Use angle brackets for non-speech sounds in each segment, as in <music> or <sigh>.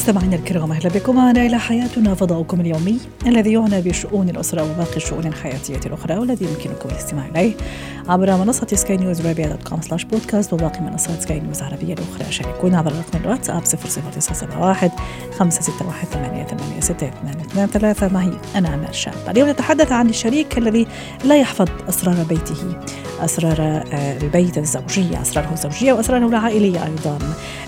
مستمعينا الكرام أهلا بكم. معنا إلى حياتنا فضاؤكم اليومي الذي يعنى بشؤون الأسرة وباقي الشؤون الحياتية الأخرى والذي يمكنكم الاستماع إليه عبر منصة سكاي نيوز عربيه dot com slash podcast وباقي منصات سكاي نيوز العربية الأخرى. شاركونا عبر رقم الواتساب 00971 561 88 معي أنا امال شاب. اليوم نتحدث عن الشريك الذي لا يحفظ أسرار بيته. أسرار البيت الزوجية أسراره الزوجية وأسراره العائلية أيضا.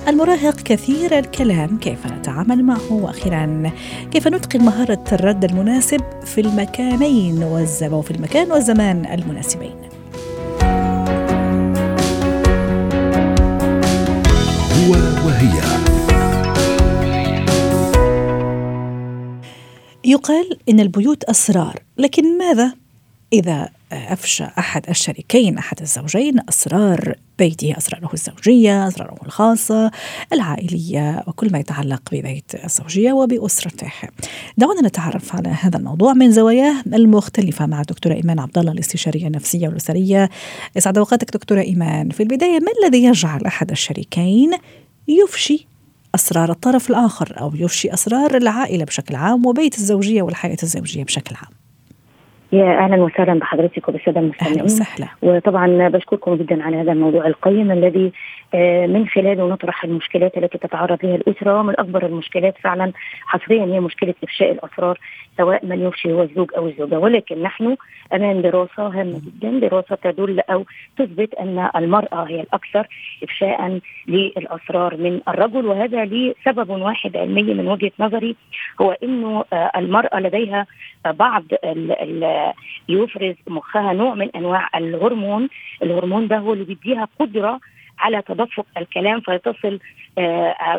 المراهق كثير الكلام كيف نتعامل معه؟ وأخيرا كيف نتقن مهارة الرد المناسب في المكانين والزمان وفي المكان والزمان المناسبين؟ هو وهي. يقال إن البيوت أسرار لكن ماذا إذا أفشى أحد الشريكين أحد الزوجين أسرار بيته أسراره الزوجية أسراره الخاصة العائلية وكل ما يتعلق ببيت الزوجية وبأسرته. دعونا نتعرف على هذا الموضوع من زواياه المختلفة مع الدكتوره إيمان عبد الله الاستشارية النفسية والأسرية. اسعد أوقاتك دكتورة إيمان. في البداية ما الذي يجعل أحد الشريكين يفشي أسرار الطرف الآخر أو يفشي أسرار العائلة بشكل عام وبيت الزوجية والحياة الزوجية بشكل عام؟ يا أهلا وسهلا بحضرتك وبالسادة المستمعين. وطبعا بشكركم جدا على هذا الموضوع القيم الذي من خلاله نطرح المشكلات التي تتعرض لها الأسرة ومن أكبر المشكلات فعلا حصريا هي مشكلة إفشاء الأسرار سواء من يفشي هو الزوج أو الزوجة. ولكن نحن أمام دراسة هامة جدا دراسة تدل أو تثبت أن المرأة هي الأكثر افشاء للأسرار من الرجل وهذا لسبب واحد علمي من وجهة نظري هو إنه المرأة لديها بعض ال ال يفرز مخها نوع من أنواع الهرمون. الهرمون ده هو اللي بيديها قدرة على تدفق الكلام فتصل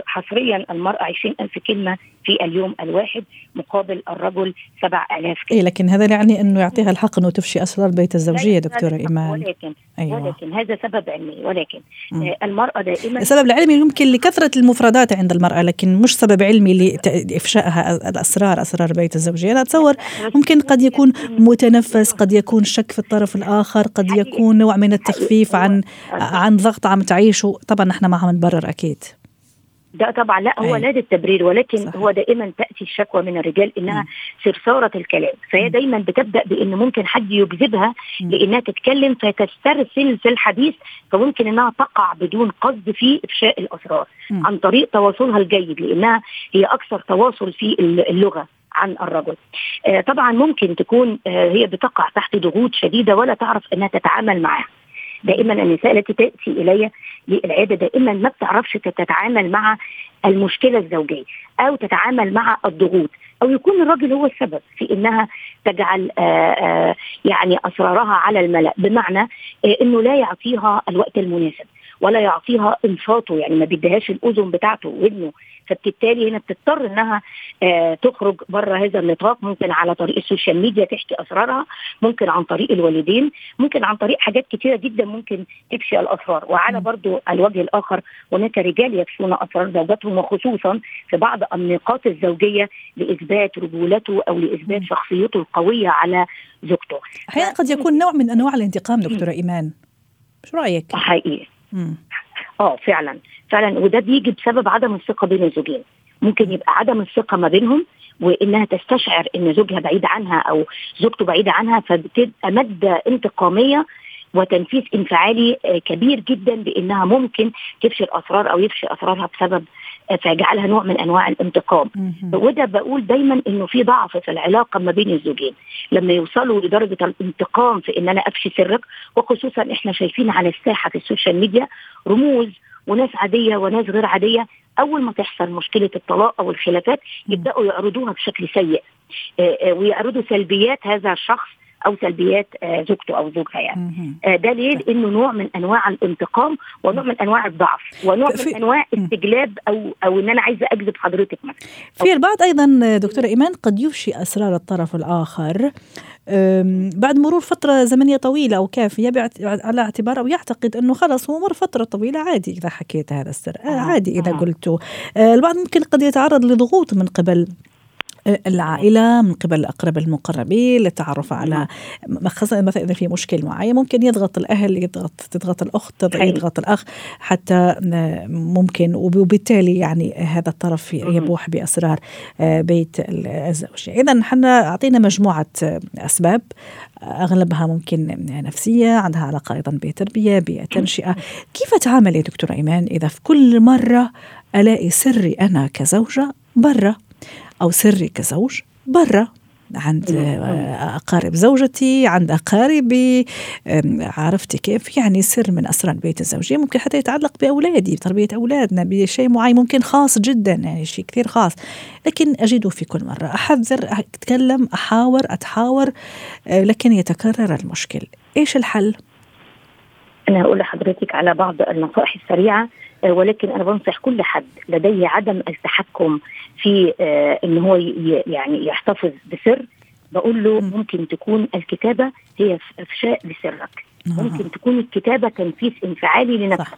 حصريا المرأة 20 ألف كلمة في اليوم الواحد مقابل الرجل 7000 كلمة إيه لكن هذا يعني أنه يعطيها الحق أنه تفشي أسرار بيت الزوجية دكتورة إيمان. ولكن أيوة. ولكن هذا سبب علمي ولكن م. المرأة دائما السبب العلمي يمكن لكثرة المفردات عند المرأة لكن مش سبب علمي لإفشائها الأسرار أسرار بيت الزوجية. أنا أتصور ممكن قد يكون متنفس قد يكون شك في الطرف الآخر قد يكون نوع من التخفيف عن عن ضغط عم تعيشه. طبعا نحن ما عم نبرر أكيد. ده طبعا لا هو لا التبرير ولكن صحيح. هو دائما تأتي الشكوى من الرجال إنها سرساره الكلام. فهي دايما بتبدأ بإن ممكن حد يجذبها لإنها تتكلم فتسترسل في الحديث فممكن إنها تقع بدون قصد في إفشاء الأسرار عن طريق تواصلها الجيد لإنها هي أكثر تواصل في اللغة عن الرجل. آه طبعا ممكن تكون آه هي بتقع تحت ضغوط شديدة ولا تعرف إنها تتعامل معها. دائما النساء التي تأتي إلي للعيادة دائما ما بتعرفش تتعامل مع المشكلة الزوجية أو تتعامل مع الضغوط أو يكون الراجل هو السبب في إنها تجعل آآ آآ يعني أسرارها على الملأ. بمعنى إنه لا يعطيها الوقت المناسب. ولا يعطيها انصاته يعني ما بيديهاش الأذن بتاعته ودنه فبالتالي هنا بتضطر إنها آه تخرج بره هذا النطاق. ممكن على طريق السوشيال ميديا تحكي أسرارها. ممكن عن طريق الوالدين. ممكن عن طريق حاجات كتيرة جدا ممكن تفشي الأسرار. وعلى برضو الوجه الآخر هناك رجال يفشون أسرار زوجاتهم وخصوصا في بعض النقاط الزوجية لإثبات رجولته أو لإثبات شخصيته القوية على زوجته. أحيانا قد يكون نوع من أنواع الانتقام دكتورة إيمان. شو رأيك؟ حقيقي. آه فعلا. فعلا. وده بيجي بسبب عدم الثقة بين الزوجين. ممكن يبقى عدم الثقة ما بينهم وإنها تستشعر إن زوجها بعيد عنها أو زوجته بعيده عنها فبتبقى مادة انتقامية وتنفيذ انفعالي كبير جدا بإنها ممكن تفشي الاسرار أو يفشي أسرارها بسبب فيجعلها نوع من أنواع الانتقام. وده بقول دايما إنه في ضعف في العلاقة ما بين الزوجين. لما يوصلوا لدرجة الانتقام في إن أنا أفشي سرك وخصوصا إحنا شايفين على الساحة في ال social media رموز وناس عادية وناس غير عادية. أول ما تحصل مشكلة الطلاق أو الخلافات يبدأوا يعرضوها بشكل سيء. ويعرضوا سلبيات هذا الشخص أو سلبيات آه زوجته أو زوجها يعني. آه ده ليه؟ لأنه نوع من أنواع الانتقام ونوع من أنواع الضعف ونوع من أنواع استجلاب أو أو إن أنا عايزة أجذب حضرتك مثلا. في البعض أيضا دكتورة إيمان قد يفشي أسرار الطرف الآخر. بعد مرور فترة زمنية طويلة أو كافية على اعتبار أو يعتقد أنه خلص هو مر فترة طويلة عادي إذا حكيت هذا السر آه، عادي إذا قلته آه، البعض ممكن قد يتعرض لضغوط من قبل. العائلة من قبل الأقرب المقربين للتعرف على خاصة مثلا إذا في مشكل معين ممكن يضغط الأهل يضغط تضغط الأخت يضغط الأخ حتى ممكن وبالتالي يعني هذا الطرف يبوح بأسرار آه، بيت الزوجة. إذا إحنا أعطينا مجموعة أسباب أغلبها ممكن نفسية عندها علاقة أيضا بتربية بتنشئة. كيف أتعامل يا دكتورة إيمان إذا في كل مرة ألاقي سري أنا كزوجة برا؟ أو سري كزوج برا عند أقارب زوجتي عند أقاربي. عرفتي كيف؟ يعني سر من أسرار البيت الزوجي ممكن حتى يتعلق بأولادي بتربية أولادنا بشيء معين ممكن خاص جدا يعني شيء كثير خاص. لكن أجده في كل مرة. أحذر أتكلم أحاور أتحاور آه، لكن يتكرر المشكل. إيش الحل؟ أنا أقول لحضرتك على بعض النصائح السريعة آه، ولكن أنا بنصح كل حد لديه عدم التحكم في آه، إن هو يعني يحتفظ بسر. بقول له ممكن تكون الكتابة هي افشاء لسرك. ممكن تكون الكتابة تنفيذ انفعالي لنفسك.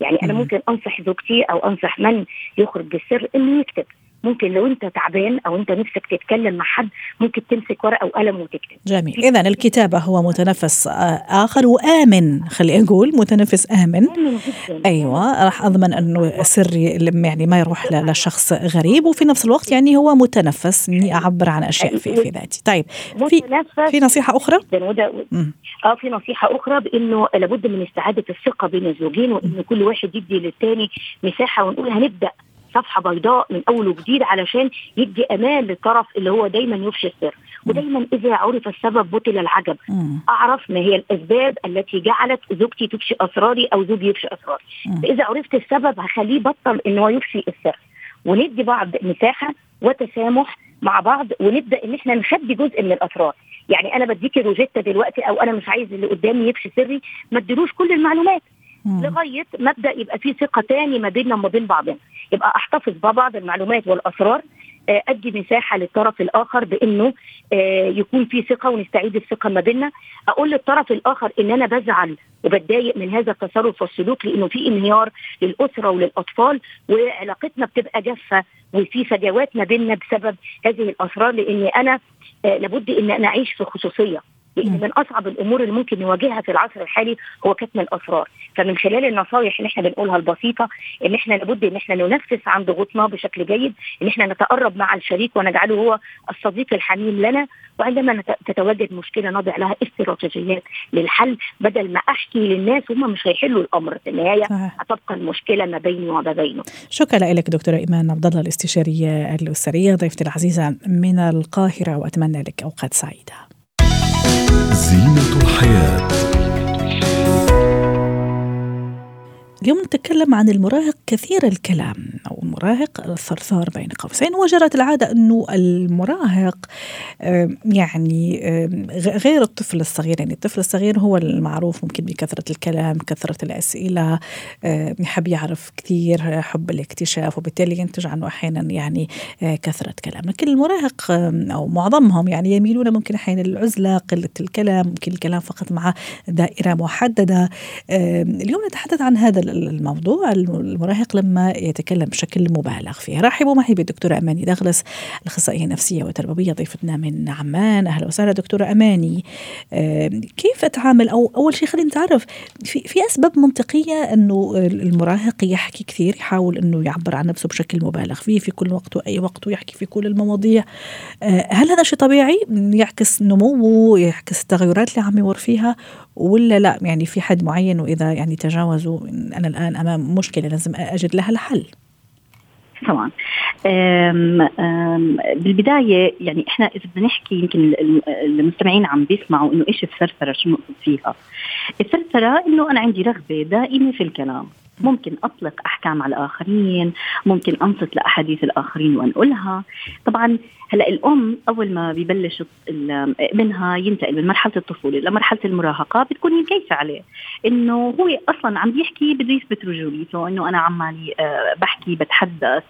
يعني أنا ممكن أنصح زوجتي أو أنصح من يخرج بالسر إنه يكتب. ممكن لو انت تعبان أو انت نفسك تتكلم مع حد ممكن تمسك ورقة وقلم وتكتب. جميل. اذا الكتابة هو متنفس آخر وآمن خلي أقول متنفس آمن. آمن جدا. أيوه راح أضمن أنه سري يعني ما يروح لشخص غريب وفي نفس الوقت يعني هو متنفس إني أعبر عن أشياء في في ذاتي. طيب في في نصيحة أخرى؟ آه في نصيحة أخرى بإنه لابد من استعادة الثقة بين الزوجين وإن كل واحد يدي للثاني مساحة ونقول هنبدأ صفحة بيضاء من أول وجديد علشان يدي أمان للطرف اللي هو دايما يفشي السر ودايما إذا عرف السبب بطل العجب. أعرف ما هي الأسباب التي جعلت زوجتي تفشي أسراري أو زوجي يفشي أسراري. فإذا عرفت السبب هخليه بطل إن هو يفشي السر. وندي بعض مساحة وتسامح مع بعض ونبدأ إن إحنا نخبي جزء من الأسرار. يعني أنا بديكي روجيتا دلوقتي أو أنا مش عايز اللي قدامي يفشي سري ما اديلوش كل المعلومات. لغاية مبدا يبقى في ثقة تاني ما بيننا وما بين بعضنا. يبقى أحتفظ ببعض المعلومات والأسرار آه، أدي مساحة للطرف الآخر بإنه آه، يكون في ثقة ونستعيد الثقة ما بيننا. أقول للطرف الآخر إن أنا بزعل وبتضايق من هذا التصرف والسلوك لإنه في انهيار للأسرة وللأطفال وعلاقتنا بتبقى جافة وفي فجوات ما بيننا بسبب هذه الأسرار لإني أنا آه، لابد إن أنا أعيش في خصوصية. لأن من أصعب الأمور اللي ممكن نواجهها في العصر الحالي هو كتم الأسرار. فمن خلال النصائح اللي إحنا بنقولها البسيطة إن إحنا لابد إن إحنا ننفس عن ضغوطنا بشكل جيد إن إحنا نتقرب مع الشريك ونجعله هو الصديق الحميم لنا وعندما تتواجد مشكلة نضع لها استراتيجيات للحل بدل ما أحكي للناس هم مش هيحلوا الأمر. في النهاية هتبقى المشكلة ما بيني وما بينه. شكرا لك دكتورة إيمان عبد الله الاستشارية الأسرية ضيفتي العزيزة من القاهرة وأتمنى لك أوقات سعيدة. زينة الحياة. اليوم نتكلم عن المراهق كثير الكلام أو المراهق الثرثار بين قوسين. وجرت العادة أنه المراهق يعني غير الطفل الصغير. يعني الطفل الصغير هو المعروف ممكن بكثرة الكلام كثرة الأسئلة يحب يعرف كثير حب الاكتشاف وبالتالي ينتج عنه أحيانا يعني آه، كثرة كلام. لكن المراهق أو معظمهم يعني يميلون ممكن أحيانا للعزلة قلة الكلام ممكن الكلام فقط مع دائرة محددة. اليوم نتحدث عن هذا الموضوع المراهق لما يتكلم بشكل مبالغ فيه. رحبوا معي بالدكتورة أماني دغلس الأخصائية النفسية والتربوية ضيفتنا من عمان. أهلا وسهلا دكتورة أماني. كيف أتعامل أو أول شيء خلينا نتعرف في, في أسباب منطقية أنه المراهق يحكي كثير يحاول أنه يعبر عن نفسه بشكل مبالغ فيه في كل وقت وأي وقت ويحكي في كل المواضيع. آه، هل هذا شيء طبيعي؟ يعكس نموه يعكس التغيرات اللي عم يمر فيها ولا لا؟ يعني في حد معين وإذا يعني تجاوزوا أنا الآن امام مشكلة لازم أجد لها الحل. طبعا أم أم بالبداية يعني إحنا إذا بدنا نحكي يمكن المستمعين عم بيسمعوا إنه إيش الثرثرة شو نقصد فيها؟ الثرثرة إنه أنا عندي رغبة دائمة في الكلام. ممكن أطلق أحكام على الآخرين ممكن أنصت لأحاديث الآخرين وانقلها طبعا هلأ الأم أول ما ببلش ابنها ينتقل من مرحلة الطفولة لمرحلة المراهقة بتكون مكيفة عليه إنه هو أصلا عم بيحكي بده يثبت رجوليته إنه أنا عمالي آه، بحكي بتحدث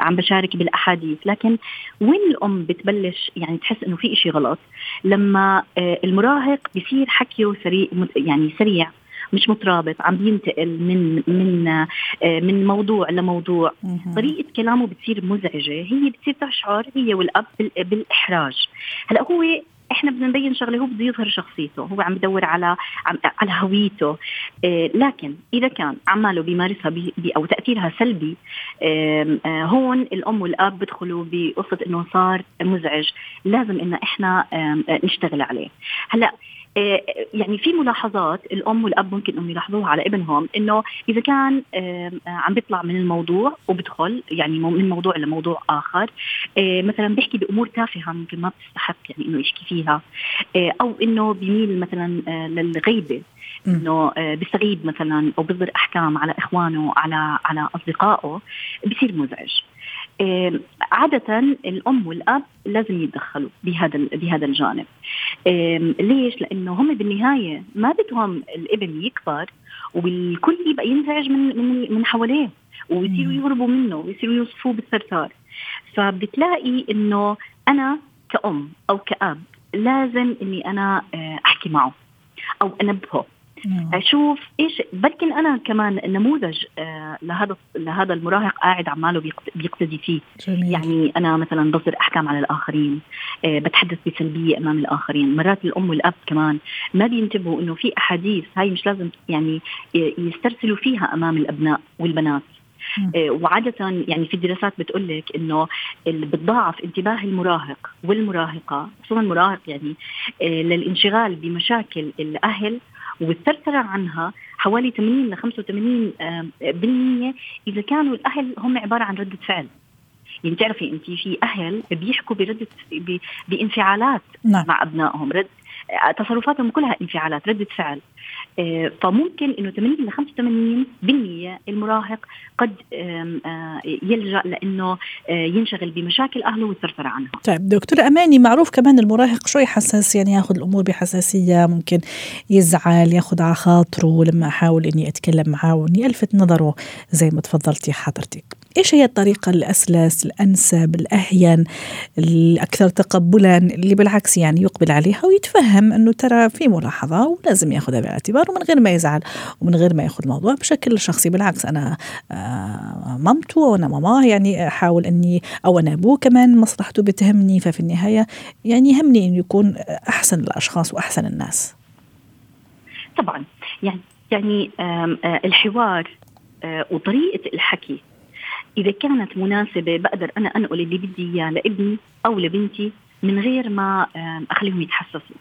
عم بشارك بالأحاديث. لكن وين الأم بتبلش؟ يعني تحس إنه في إشي غلط. لما آه، المراهق بصير حكيه سريع يعني سريع. مش مترابط عم بينتقل من من آه، من موضوع لموضوع. طريقة كلامه بتصير مزعجة. هي بتصير تشعر هي والأب بالإحراج. هلأ هو إحنا بدنا نبين شغلة هو بده يظهر شخصيته. هو عم بدور على على هويته. إيه لكن إذا كان عماله بيمارسها بي أو تأثيرها سلبي إيه هون الأم والأب بدخلوا بقصة إنه صار مزعج. لازم ان إحنا إيه نشتغل عليه. هلأ يعني في ملاحظات الأم والأب ممكن انهم يلاحظوها على ابنهم إنه إذا كان آه، عم بيطلع من الموضوع وبدخل يعني من موضوع لموضوع آخر آه، مثلا بيحكي بأمور تافهة ممكن ما بتستحق يعني إنه يحكي فيها أو إنه بيميل مثلا للغيبة إنه بيستغيب مثلا أو بيصدر أحكام على إخوانه على على أصدقائه بصير مزعج عادة الأم والأب لازم يتدخلوا بهذا بهذا الجانب. ليش؟ لأنه هم بالنهاية ما بدهم الابن يكبر والكل يبقى ينزعج من من من حواليه ويصيروا يهربوا منه ويصيروا يوصفوه بالثرثار. فبتلاقي إنه أنا كأم أو كأب لازم إني أنا آه، أحكي معه أو أنبهه أشوف إيش بركن أنا كمان نموذج آه لهذا لهذا المراهق قاعد عماله بيقتدي فيه. جميل. يعني أنا مثلا بصدر احكام على الآخرين آه بتحدث بسلبية أمام الآخرين. مرات الأم والأب كمان ما بينتبهوا إنه في أحاديث هاي مش لازم يعني يسترسلوا فيها أمام الأبناء والبنات. آه وعادة يعني في دراسات بتقول لك إنه بتضاعف انتباه المراهق والمراهقة خصوصا المراهق يعني للانشغال بمشاكل الأهل والثرثرة عنها حوالي 80 ل 85% إذا كانوا الأهل هم عبارة عن ردة فعل يعني تعرفي انت في أهل بيحكوا برده بانفعالات نعم. مع أبنائهم رد تصرفاتهم كلها انفعالات ردة فعل فممكن إنه 80 ل 85% المراهق قد آه، يلجأ لإنه آه، ينشغل بمشاكل أهله ويثرثر عنها. طيب دكتور أماني معروف كمان المراهق شوي حساس يعني ياخذ الأمور بحساسية ممكن يزعل ياخذ على خاطره لما أحاول إني أتكلم معه وإني ألفت نظره زي ما تفضلتي حضرتك. إيش هي الطريقة الأسلس الأنسب الأهين الأكثر تقبلا اللي بالعكس يعني يقبل عليها ويتفهم إنه ترى في ملاحظة ولازم ياخذها بالاعتبار ومن غير ما يزعل ومن غير ما يأخذ الموضوع بشكل شخصي. بالعكس أنا آه، مامته وأنا ماماه يعني أحاول إني أو أنا أبوه كمان مصلحته بتهمني. ففي النهاية يعني يهمني إنه يكون أحسن الأشخاص وأحسن الناس. طبعا. يعني يعني آه، الحوار آه، وطريقة الحكي إذا كانت مناسبة بقدر أنا أنقل اللي بدي إياه لابني أو لبنتي من غير ما أخليهم يتحسسوا.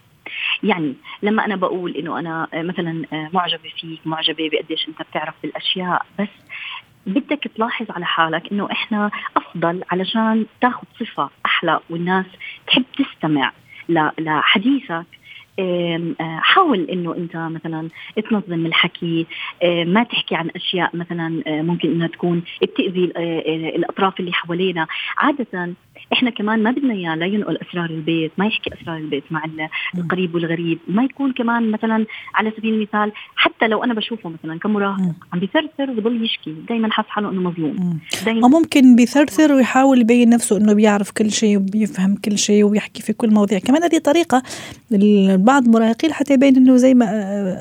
يعني لما أنا بقول إنه أنا آه، مثلا آه، معجبة فيك معجبة بقديش أنت بتعرف بالأشياء بس بدك تلاحظ على حالك إنه إحنا أفضل علشان تاخذ صفة أحلى والناس تحب تستمع لحديثك حاول إنه أنت مثلا تنظم الحكي ما تحكي عن أشياء مثلا ممكن إنها تكون بتاذي الأطراف اللي حوالينا. عادة إحنا كمان ما بدنا إياه لا ينقل أسرار البيت ما يحكي أسرار البيت مع القريب والغريب. ما يكون كمان مثلا على سبيل المثال حتى لو أنا بشوفه مثلا كمراهق عم بيثرثر وبضل يشكي دائما حاس حاله إنه مظلوم. دائما ممكن بيثرثر ويحاول يبين نفسه إنه بيعرف كل شيء وبيفهم كل شيء ويحكي في كل مواضيع. كمان هذه طريقة بعض المراهقين حتى يبين إنه زي ما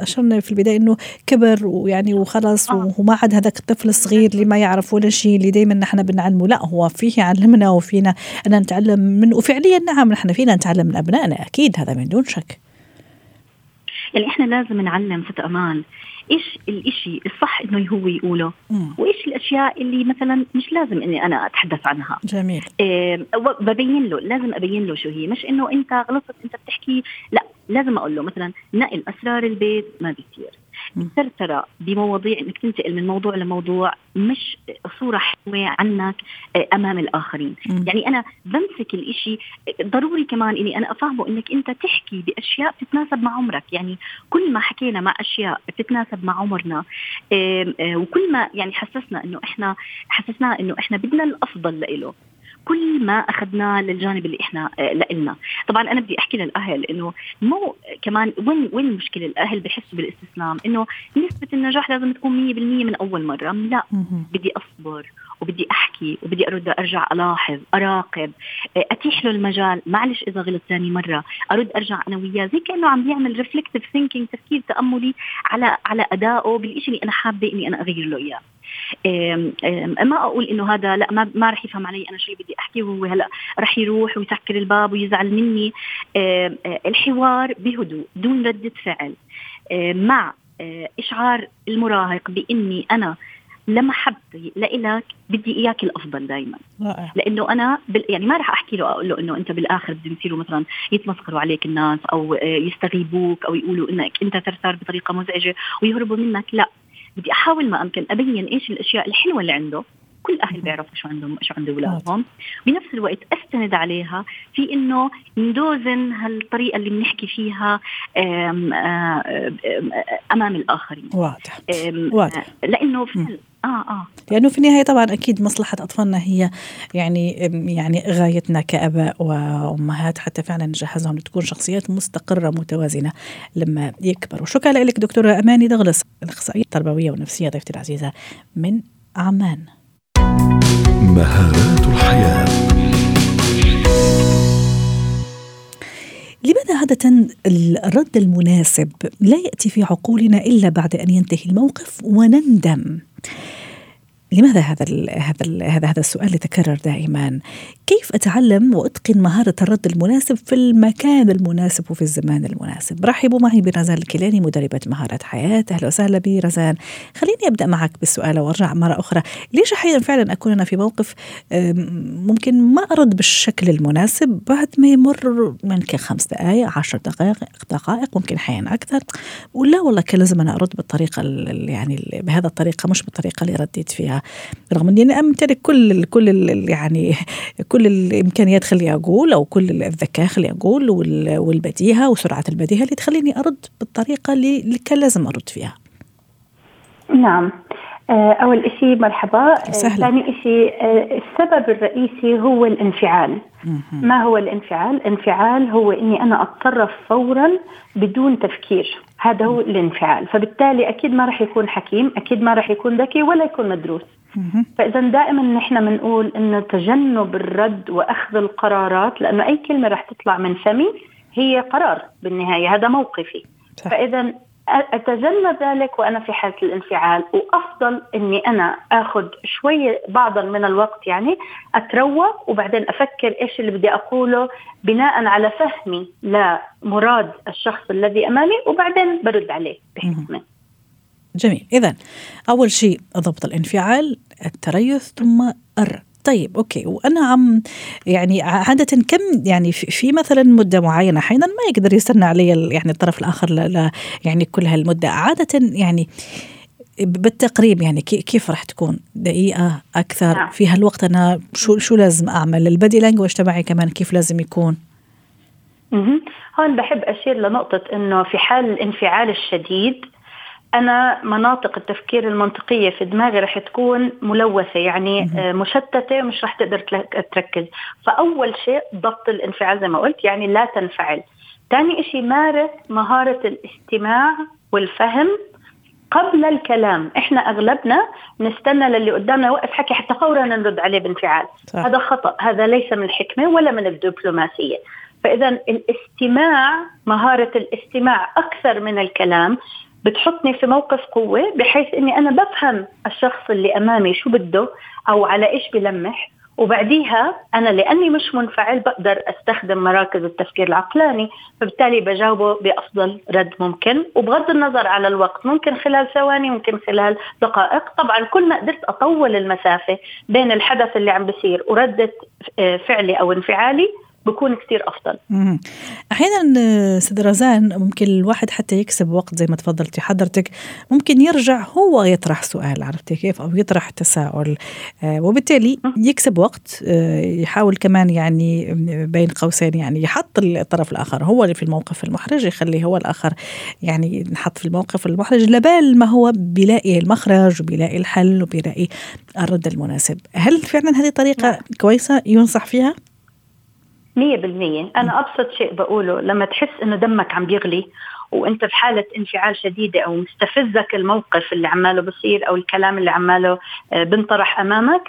أشرنا في البداية إنه كبر ويعني وخلص آه. وما عاد هذاك الطفل الصغير اللي ما يعرف ولا شيء اللي دائما نحن بنعلمه. لا هو فيه يعلمنا وفينا أن نتعلم منه. وفعليا نعم نحن فينا نتعلم من أبنائنا أكيد هذا من دون شك. يعني إحنا لازم نعلم ست أمان إيش الإشي الصح إنه هو يقوله مم. وإيش الأشياء اللي مثلا مش لازم إني أنا أتحدث عنها. جميل. إيه ببين له لازم أبين له شو هي. مش إنه أنت غلطت أنت بتحكي لا. لازم أقول له مثلا نقل أسرار البيت ما بيصير. الثرثره بمواضيع إنك تنتقل من موضوع لموضوع مش صورة حلوة عنك آه، أمام الآخرين. م. يعني أنا بمسك الإشي ضروري كمان إني أنا أفهمه إنك أنت تحكي بأشياء بتتناسب مع عمرك. يعني كل ما حكينا مع أشياء بتتناسب مع عمرنا آه، وكل ما يعني حسسنا إنه إحنا حسسناه إنه إحنا بدنا الأفضل لإله. كل ما اخذناه للجانب اللي إحنا آه، لنا طبعا أنا بدي أحكي للأهل إنه مو كمان وين وين المشكلة؟ الأهل بحسوا بالاستسلام إنه نسبة النجاح لازم تكون 100% من أول مرة. لا بدي أصبر وبدي أحكي وبدي أرد أرجع ألاحظ أراقب آه، أتيح له المجال. معلش إذا غلط ثاني مرة أرد أرجع أنا وياه. زي كأنه عم بيعمل reflective thinking تفكير تأملي على على أدائه بالشيء اللي أنا حابة إني أنا أغير له إياه. ما أقول إنه هذا لا ما ما رح يفهم علي أنا شيء بدي احكيه وهو هلا رح يروح ويسكر الباب ويزعل مني. آه، الحوار بهدوء دون ردة فعل. مع إشعار المراهق بإني أنا لمحبتي لإلك بدي إياك الأفضل دائما لأنه أنا بال... يعني ما راح أحكي له أقول له إنه أنت بالآخر بدهم يصيروا مثلا يتمسخروا عليك الناس أو يستغيبوك أو يقولوا إنك أنت ثرثار بطريقة مزعجة ويهربوا منك. لا بدي أحاول ما أمكن أبين إيش الأشياء الحلوة اللي عنده. كل أهل بيعرفوا شو عندهم شو عند أولادهم. بنفس الوقت أستند عليها في إنه ندوزن هالطريقة اللي بنحكي فيها آم آم أمام الآخرين. واضح. واضح. لأنه آه آه. لأنه في النهاية طبعا أكيد مصلحة أطفالنا هي يعني يعني غايتنا كأباء وأمهات حتى فعلا نجهزهم لتكون شخصيات مستقرة متوازنة لما يكبروا. شكرا لك دكتورة أماني دغلس الأخصائية التربوية والنفسية ضيفتي العزيزة من عمان. مهارات الحياة لماذا عادة الرد المناسب لا يأتي في عقولنا إلا بعد أن ينتهي الموقف ونندم؟ لماذا هذا ال هذا ال هذا هذا السؤال يتكرر دائما؟ كيف أتعلم وأتقن مهارة الرد المناسب في المكان المناسب وفي الزمان المناسب؟ رحبوا معي برزان الكيلاني مدربة مهارات حياة، أهلا وسهلا برزان. خليني أبدأ معك بالسؤال وأرجع مرة أخرى، ليش أحيانا فعلا أكون أنا في موقف ممكن ما أرد بالشكل المناسب بعد ما يمر ممكن خمس دقائق، عشر دقائق دقائق ممكن أحيانا أكثر، ولا والله كان لازم أنا أرد بالطريقة يعني بهذا الطريقة مش بالطريقة اللي رديت فيها. رغم إني أنا أمتلك كل كل يعني <laughs> كل الإمكانيات خلي أقول أو كل الذكاء خلي أقول والبديهة وسرعة البديهة اللي تخليني أرد بالطريقة اللي كان لازم أرد فيها. نعم أول شيء مرحبا. ثاني شيء آه، السبب الرئيسي هو الانفعال. ما هو الانفعال؟ الانفعال هو إني أنا أتصرف فورا بدون تفكير. هذا هو الانفعال. فبالتالي أكيد ما راح يكون حكيم أكيد ما راح يكون ذكي ولا يكون مدروس. فاذا دائما نحن بنقول انه تجنب الرد وأخذ القرارات لأنه أي كلمة راح تطلع من فمي هي قرار بالنهاية هذا موقفي. صح. فاذا أتجنب ذلك وأنا في حالة الانفعال وأفضل إني أنا آخذ شوية بعضا من الوقت يعني أتروق وبعدين أفكر إيش اللي بدي أقوله بناء على فهمي لمراد الشخص الذي أمامي وبعدين برد عليه بحكمة. جميل. اذا أول شيء ضبط الانفعال التريث ثم الرد طيب okay. وأنا عم يعني عادة كم يعني في مثلا مدة معينة أحيانا ما يقدر يستنى علي يعني الطرف الآخر لا, يعني كل هالمدة. عادة يعني بالتقريب يعني كيف راح تكون؟ دقيقة أكثر؟ نعم. في هالوقت أنا شو شو لازم أعمل؟ البدي لانجوج تبعي كمان كيف لازم يكون؟ هون بحب أشير لنقطة إنه في حال الانفعال الشديد أنا مناطق التفكير المنطقية في دماغي رح تكون ملوثة يعني آه، مشتتة مش رح تقدر تركز. فأول شيء ضبط الانفعال زي ما قلت يعني لا تنفعل. ثاني شيء مارس مهارة الاستماع والفهم قبل الكلام. إحنا أغلبنا نستنى للي قدامنا يوقف حكي حتى فورا نرد عليه بانفعال. صح. هذا خطأ. هذا ليس من الحكمه ولا من الدبلوماسية. فاذا الاستماع مهارة الاستماع أكثر من الكلام بتحطني في موقف قوة بحيث إني أنا بفهم الشخص اللي أمامي شو بده أو على إيش بلمح. وبعديها أنا لأني مش منفعل بقدر أستخدم مراكز التفكير العقلاني فبالتالي بجاوبه بأفضل رد ممكن. وبغض النظر على الوقت ممكن خلال ثواني ممكن خلال دقائق. طبعا كل ما قدرت أطول المسافة بين الحدث اللي عم بيصير وردة آه، فعلي أو انفعالي بكون كثير أفضل. أحيانا أستاذ رزان ممكن الواحد حتى يكسب وقت زي ما تفضلتي حضرتك ممكن يرجع هو يطرح سؤال عرفتي كيف؟ أو يطرح تساؤل آه، وبالتالي يكسب وقت آه، يحاول كمان يعني بين قوسين يعني يحط الطرف الآخر هو اللي في الموقف المحرج يخلي هو الآخر يعني نحط في الموقف المحرج لبال ما هو بيلاقي المخرج وبيلاقي الحل وبيلاقي الرد المناسب. هل فعلا هذه طريقة نعم. كويسة ينصح فيها؟ مية بالمية. أنا أبسط شيء بقوله لما تحس إنه دمك عم بيغلي وأنت في حالة انفعال شديدة أو مستفزك الموقف اللي عماله بصير أو الكلام اللي عماله آه، بنطرح أمامك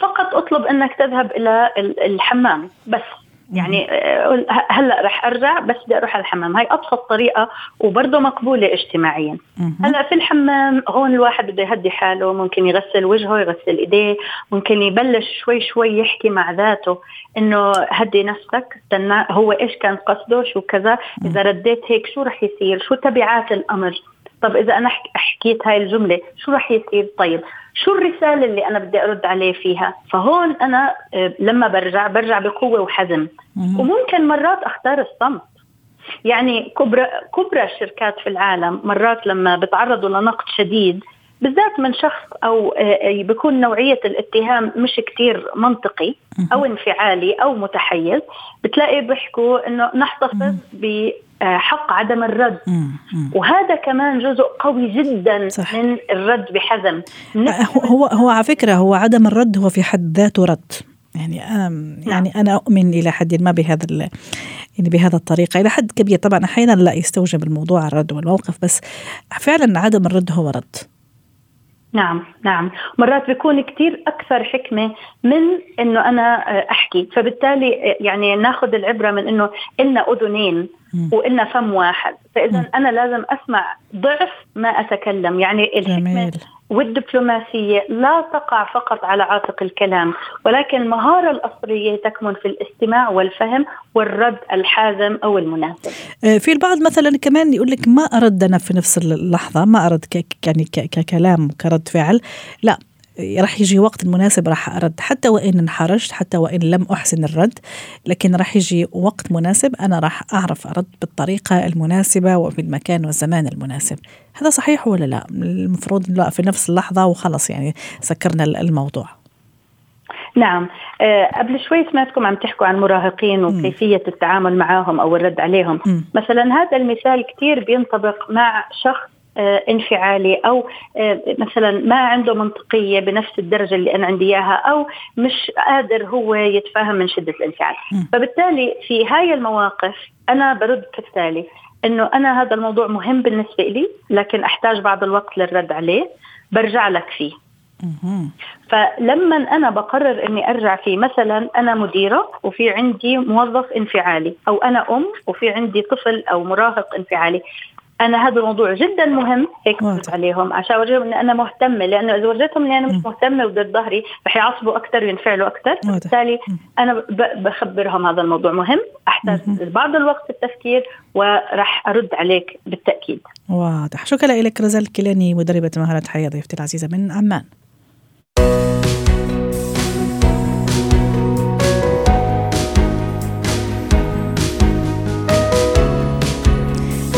فقط اطلب إنك تذهب إلى الحمام بس. يعني آه، هلا رح ارجع بس بدي أروح على الحمام. هاي ابسط طريقة وبرضه مقبولة اجتماعيا. هلا في الحمام هون الواحد بده يهدي حاله ممكن يغسل وجهه يغسل ايديه ممكن يبلش شوي شوي يحكي مع ذاته انه هدي نفسك استنى هو إيش كان قصده شو كذا إذا رديت هيك شو رح يصير؟ شو تبعات الأمر؟ طب إذا أنا حكيت هاي الجملة شو رح يصير؟ طيب شو الرسالة اللي أنا بدي أرد عليه فيها؟ فهون أنا آه، لما برجع برجع بقوة وحزم. وممكن مرات أختار الصمت. يعني كبرى كبرى الشركات في العالم مرات لما بتعرضوا لنقد شديد بالذات من شخص أو آه، آه، بيكون نوعية الاتهام مش كتير منطقي أو انفعالي أو متحيز. بتلاقي بيحكوا إنه نحتفظ بحق عدم الرد. وهذا كمان جزء قوي جدا صح. من الرد بحزم. آه، هو هو على فكرة هو عدم الرد هو في حد ذاته رد. يعني أنا نعم. يعني أنا أؤمن إلى حد ما بهذا يعني بهذا الطريقة. إلى حد كبير طبعا أحيانا لا يستوجب الموضوع الرد والموقف بس فعلا عدم الرد هو رد. نعم نعم. مرات بيكون كتير أكثر حكمة من أنه أنا آه، أحكي. فبالتالي يعني ناخذ العبرة من أنه إلنا أذنين. وإلنا فم واحد. فإذا أنا لازم أسمع ضعف ما أتكلم. يعني الحكمة جميل. والدبلوماسية لا تقع فقط على عاتق الكلام ولكن المهارة الأصلية تكمن في الاستماع والفهم والرد الحازم أو المناسب. آه، في البعض مثلا كمان يقول لك ما أرد أنا في نفس اللحظة ما أرد يعني ككلام كرد فعل. لا راح يجي وقت المناسب راح أرد. حتى وإن انحرجت حتى وإن لم أحسن الرد لكن راح يجي وقت مناسب أنا راح أعرف أرد بالطريقة المناسبة وفي المكان والزمان المناسب. هذا صحيح ولا لا؟ المفروض لا في نفس اللحظة وخلص يعني سكرنا الموضوع. نعم. أه قبل شوي سمعتكم عم تحكوا عن مراهقين وكيفية التعامل معهم أو الرد عليهم. م. مثلا هذا المثال كثير بينطبق مع شخص آه، انفعالي أو آه، مثلا ما عنده منطقية بنفس الدرجة اللي أنا عندي إياها أو مش قادر هو يتفاهم من شدة الانفعال. فبالتالي في هاي المواقف أنا برد كالتالي إنه أنا هذا الموضوع مهم بالنسبة لي لكن أحتاج بعض الوقت للرد عليه برجع لك فيه. فلما أنا بقرر إني أرجع فيه مثلا أنا مديرة وفي عندي موظف انفعالي أو أنا أم وفي عندي طفل أو مراهق انفعالي. أنا هذا الموضوع جدا مهم. هيك عليهم. عشان أورجيهم إني أنا مهتمة لأنه إذا ورجيتهم إني أنا مش مهتمة وضد ظهري رح يعصبوا أكثر وينفعلوا أكثر بالتالي أنا بخبرهم هذا الموضوع مهم. أحتاج بعض الوقت في التفكير وراح أرد عليك بالتأكيد. واضح. شكرا لك رزال الكيلاني مدربة مهارات حياة ضيفتي العزيزة من عمان.